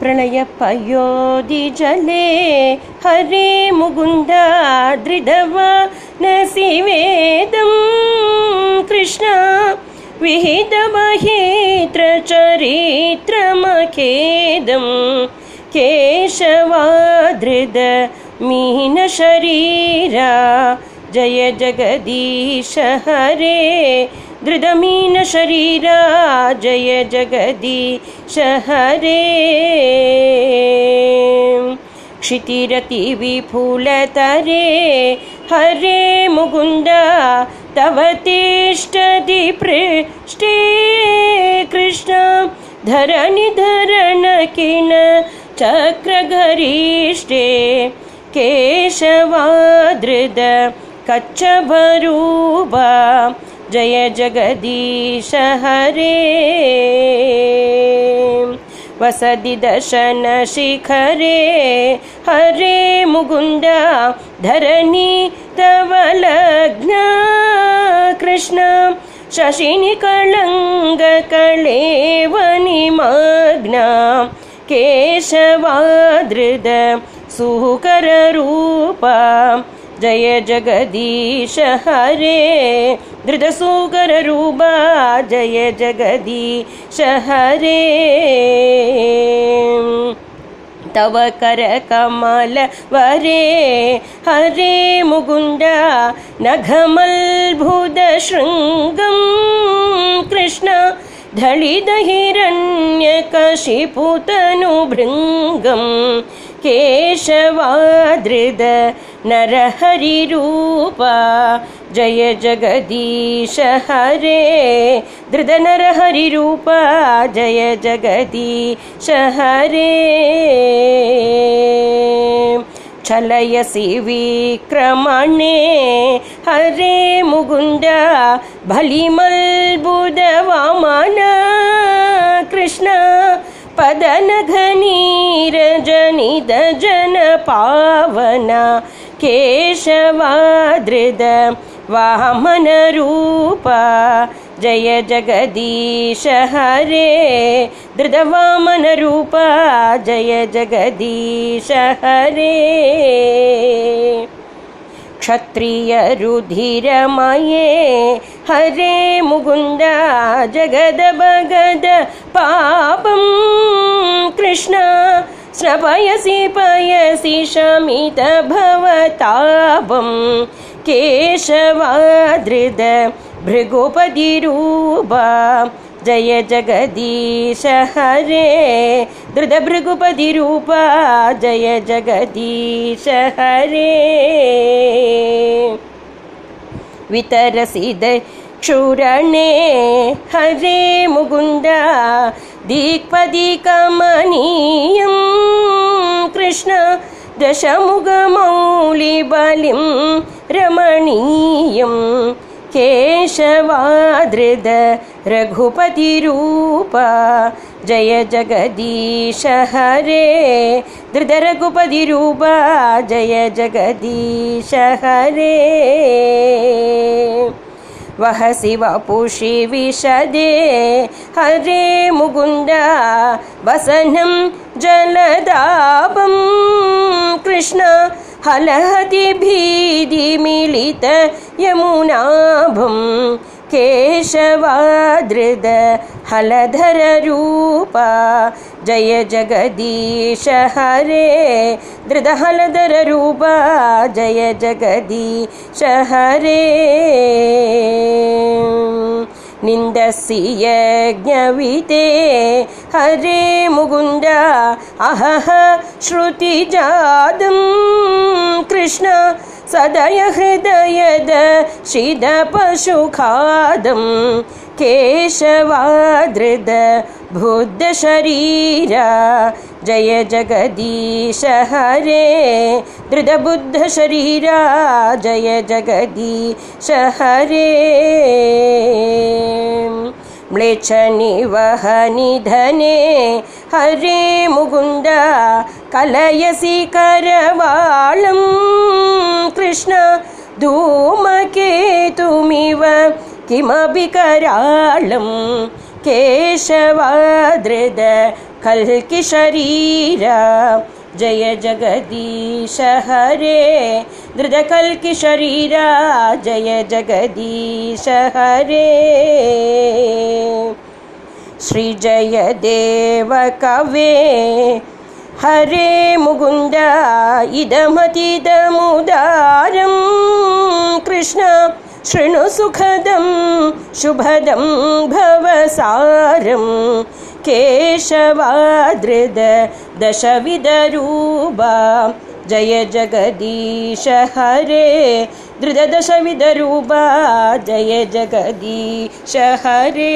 प्रणयपयोदिजले हरे मुकुन्दा दृढवा न सिवेदं कृष्ण विहितमहेत्रचरित्रमखेदं केशवादृद मीनशरीरा जय जगदीश हरे धृतमीनशरीरा जय जगदीश हरे क्षितिरतिविपुलतरे हरे मुकुन्द तव तिष्ठति पृष्ठे कृष्ण धरणि धरण किन चक्रगरिष्ठे केशवादृद कच्छभरूपा जय जगदीश हरे। वसति दशनशिखरे हरे मुकुन्द धरणी तव लग्ना। कृष्ण शशिनिकळङ्गकलेवनिमग्ना केशवादृद सुकररूपा जय जगदीश हरे। धृतसुकररूपा जय जगदीश हरे। तव करकमलवरे हरे मुकुन्द नघमल्भुदशृङ्गं कृष्ण धळिदहिरण्यकशिपुतनुभृङ्गं केशवादृद नरहरिरूपा। जय जगदीश हरे। धृतनरहरिरूपा। जय जगदीश हरे। चलयसि विक्रमणे। हरे मुकुन्द बलिमल्बुदवामन पदनघनीरजनिद जन पावना केशवादृद वामनरूपा। जय जगदीश हरे। धृतवामनरूपा जय जगदीश हरे। क्षत्रियरुधिरमये हरे मुकुन्द जगदभगद पापं कृष्ण स्रपयसि पयसि शमित भवतापं केशवादृद भृगुपतिरूपा जय जगदीश हरे। धृतभृगुपतिरूपा जय जगदीश हरे। वितरसि क्षुरणे हरे मुकुन्द दिक्पदिकमनीयं कृष्ण दशमुखमौलिबलिं रमणीयं केशवादृद रघुपतिरूपा। जय जगदीश हरे। धृतरघुपतिरूपा जय जगदीश हरे वहसि वपुषि विशदे हरे मुकुन्द वसनं जलदापं। कृष्ण हलहति भीतिमिलित यमुनाभं केशवादृद हलधररूपा जय जगदीश हरे। धृतहलधररूपा जय जगदीश हरे। निन्दसि यज्ञविते हरे मुकुन्द। अहः श्रुतिजातं कृष्ण सदय हृदयद शिदपशुखादं केशवादृद बुद्धशरीरा जय जगदीश हरे धृतबुद्धशरीरा जय जगदीश हरे। म्लेच्छनिवहनिधने हरे मुकुन्द कलयसि करवाळं कृष्ण धूमकेतुमिव किमपि कराळं केशवादृद कल्किशरीरा जय जगदीश हरे। धृतकल्किशरीरा जय जगदीश हरे। श्रीजयदेव कवे हरे मुकुन्द इदमतिदमुदारं सुखदं शुभदं भवसारं केशवादृद दशविधरूपा जय जगदीश हरे। धृतदशविधरूपा जय जगदीश हरे